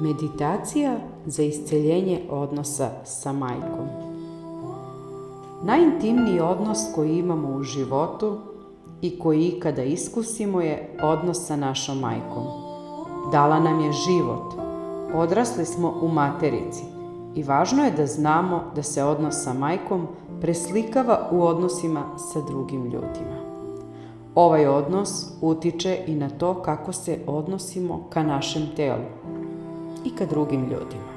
Meditacija za isceljenje odnosa sa majkom. Najintimniji odnos koji imamo u životu i koji ikada iskusimo je odnos sa našom majkom. Dala nam je život. Odrasli smo u materici i važno je da znamo da se odnos sa majkom preslikava u odnosima sa drugim ljudima. Ovaj odnos utiče i na to kako se odnosimo ka našem telu i ka drugim ljudima.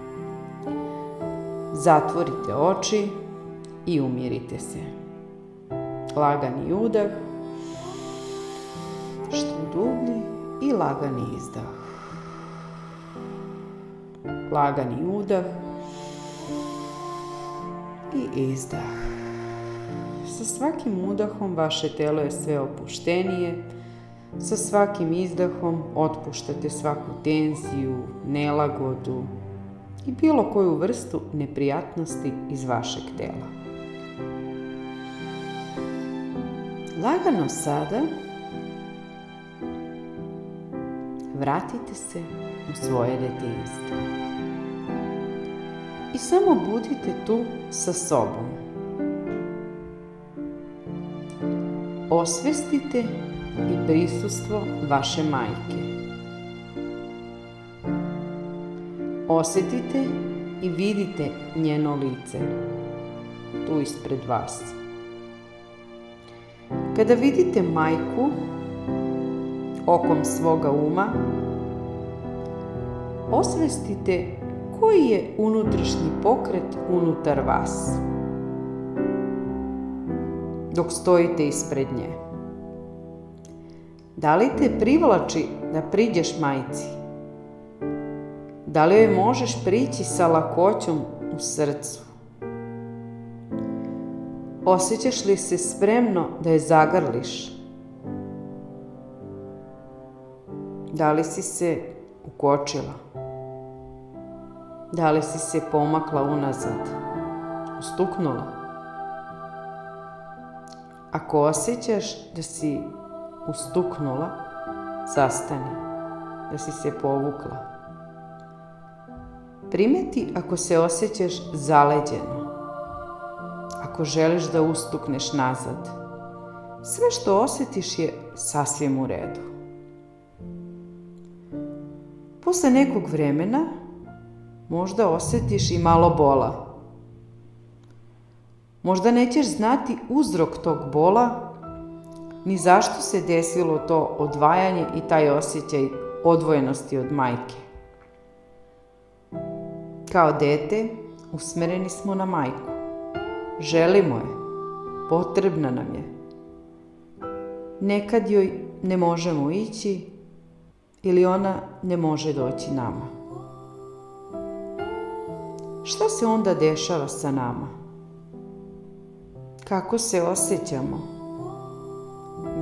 Zatvorite oči i umirite se. Lagani udah, što dublji i lagani izdah. Lagani udah i izdah. Sa svakim udahom vaše telo je sve opuštenije, sa svakim izdahom otpuštate svaku tenziju, nelagodu i bilo koju vrstu neprijatnosti iz vašeg tela. Lagano sada vratite se u svoje detinjstvo. I samo budite tu sa sobom. Osvestite i prisustvo vaše majke. Osjetite i vidite njeno lice tu ispred vas. Kada vidite majku okom svoga uma, osvestite koji je unutrašnji pokret unutar vas dok stojite ispred nje. Da li te privlači da priđeš majci? Da li joj možeš prići sa lakoćom u srcu? Osjećaš li se spremno da je zagrliš? Da li si se ukočila? Da li si se pomakla unazad? Ustuknula? Ako osjećaš da si ustuknula, zastani, da si se povukla. Primeti ako se osjećaš zaleđeno, ako želiš da ustukneš nazad. Sve što osjetiš je sasvim u redu. Posle nekog vremena možda osjetiš i malo bola. Možda nećeš znati uzrok tog bola, ni zašto se desilo to odvajanje i taj osjećaj odvojenosti od majke. Kao dete usmereni smo na majku. Želimo je. Potrebna nam je. Nekad joj ne možemo ići ili ona ne može doći nama. Šta se onda dešava sa nama? Kako se osjećamo?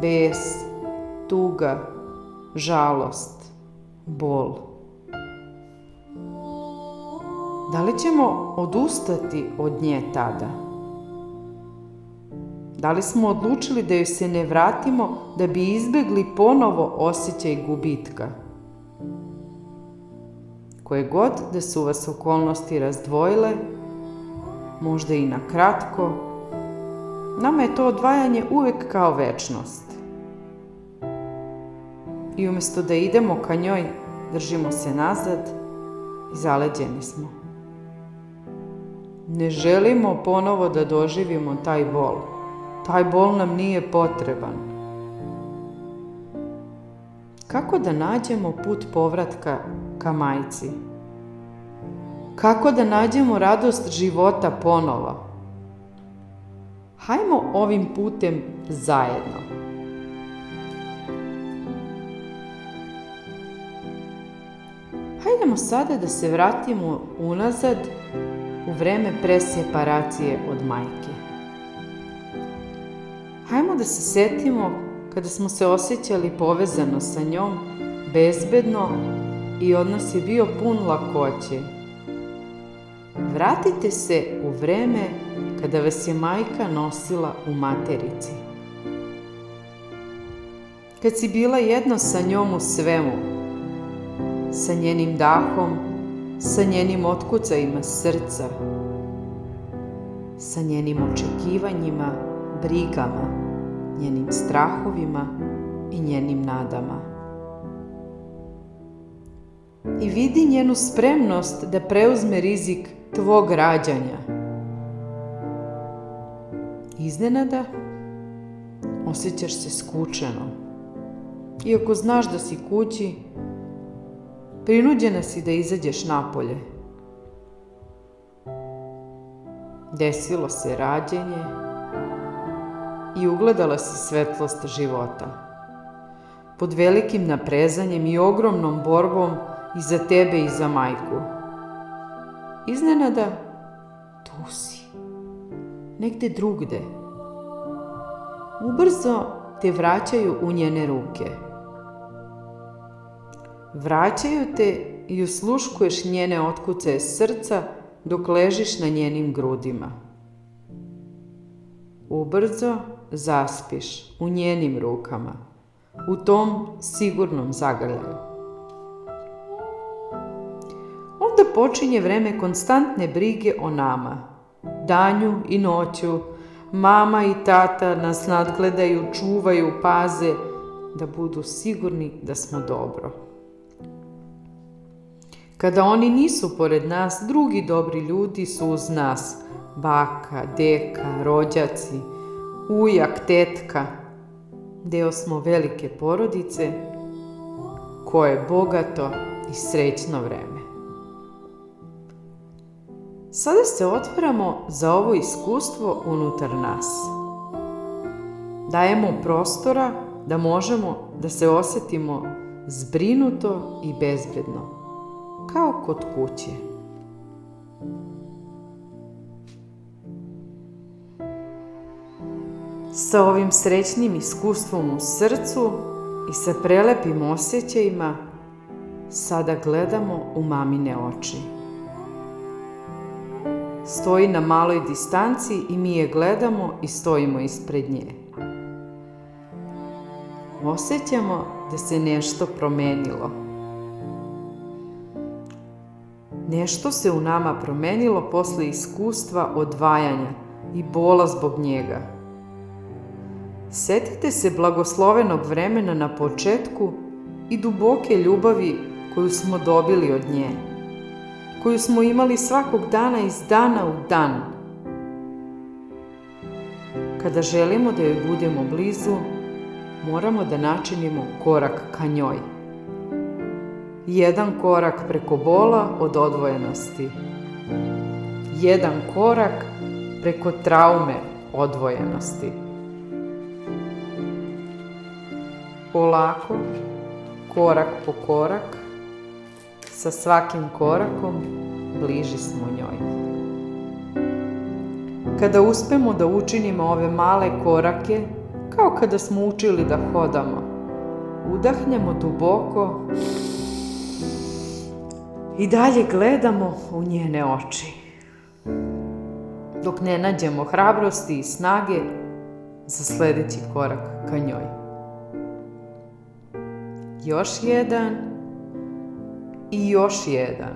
bes, tuga, žalost, bol. Da li ćemo odustati od nje tada? Da li smo odlučili da joj se ne vratimo da bi izbjegli ponovo osjećaj gubitka? Koje god da su vas okolnosti razdvojile, možda i na kratko, nama je to odvajanje uvijek kao večnost i umjesto da idemo ka njoj, držimo se nazad i zaleđeni smo. Ne želimo ponovo da doživimo taj bol. Taj bol nam nije potreban. Kako da nađemo put povratka ka majci? Kako da nađemo radost života ponovo? Hajmo ovim putem zajedno. Hajdemo sada da se vratimo unazad u vreme preseparacije od majke. Hajmo da se setimo kada smo se osjećali povezano sa njom, bezbedno i odnos je bio pun lakoće. Vratite se u vreme kada vas je majka nosila u materici. Kad si bila jedno sa njom u svemu, sa njenim dahom, sa njenim otkucajima srca, sa njenim očekivanjima, brigama, njenim strahovima i njenim nadama. I vidi njenu spremnost da preuzme rizik tvog rađanja. Iznenada osjećaš se skučeno. Iako znaš da si kući, Prinuđena si da izađeš napolje. Desilo se rađenje i ugledala se svetlost života. Pod velikim naprezanjem i ogromnom borbom i za tebe i za majku. Iznenada, tu si. Negde drugde. Ubrzo te vraćaju u njene ruke. Vraćaju te i usluškuješ njene otkuce srca dok ležiš na njenim grudima. Ubrzo zaspiš u njenim rukama, u tom sigurnom zagrljaju. Onda počinje vreme konstantne brige o nama, danju i noću, mama i tata nas nadgledaju, čuvaju, paze, da budu sigurni da smo dobro. Kada oni nisu pored nas, drugi dobri ljudi su uz nas. Baka, deka, rođaci, ujak, tetka. Deo smo velike porodice koje je bogato i srećno vreme. Sada se otvaramo za ovo iskustvo unutar nas. Dajemo prostora da možemo da se osjetimo zbrinuto i bezbedno kao kod kuće. Sa ovim srećnim iskustvom u srcu i sa prelepim osjećajima sada gledamo u mamine oči. Stoji na maloj distanci i mi je gledamo i stojimo ispred nje. Osjećamo da se nešto promenilo. Nešto se u nama promenilo posle iskustva odvajanja i bola zbog njega. Setite se blagoslovenog vremena na početku i duboke ljubavi koju smo dobili od nje, koju smo imali svakog dana iz dana u dan. Kada želimo da joj budemo blizu, moramo da načinimo korak ka njoj. Jedan korak preko bola od odvojenosti. Jedan korak preko traume odvojenosti. Polako, korak po korak, sa svakim korakom bliži smo njoj. Kada uspemo da učinimo ove male korake, kao kada smo učili da hodamo, udahnemo duboko i dalje gledamo u njene oči. Dok ne nađemo hrabrosti i snage za sljedeći korak ka njoj. Još jedan i još jedan.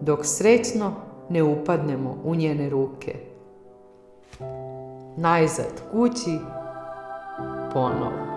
Dok srećno ne upadnemo u njene ruke. Najzad kući ponovo.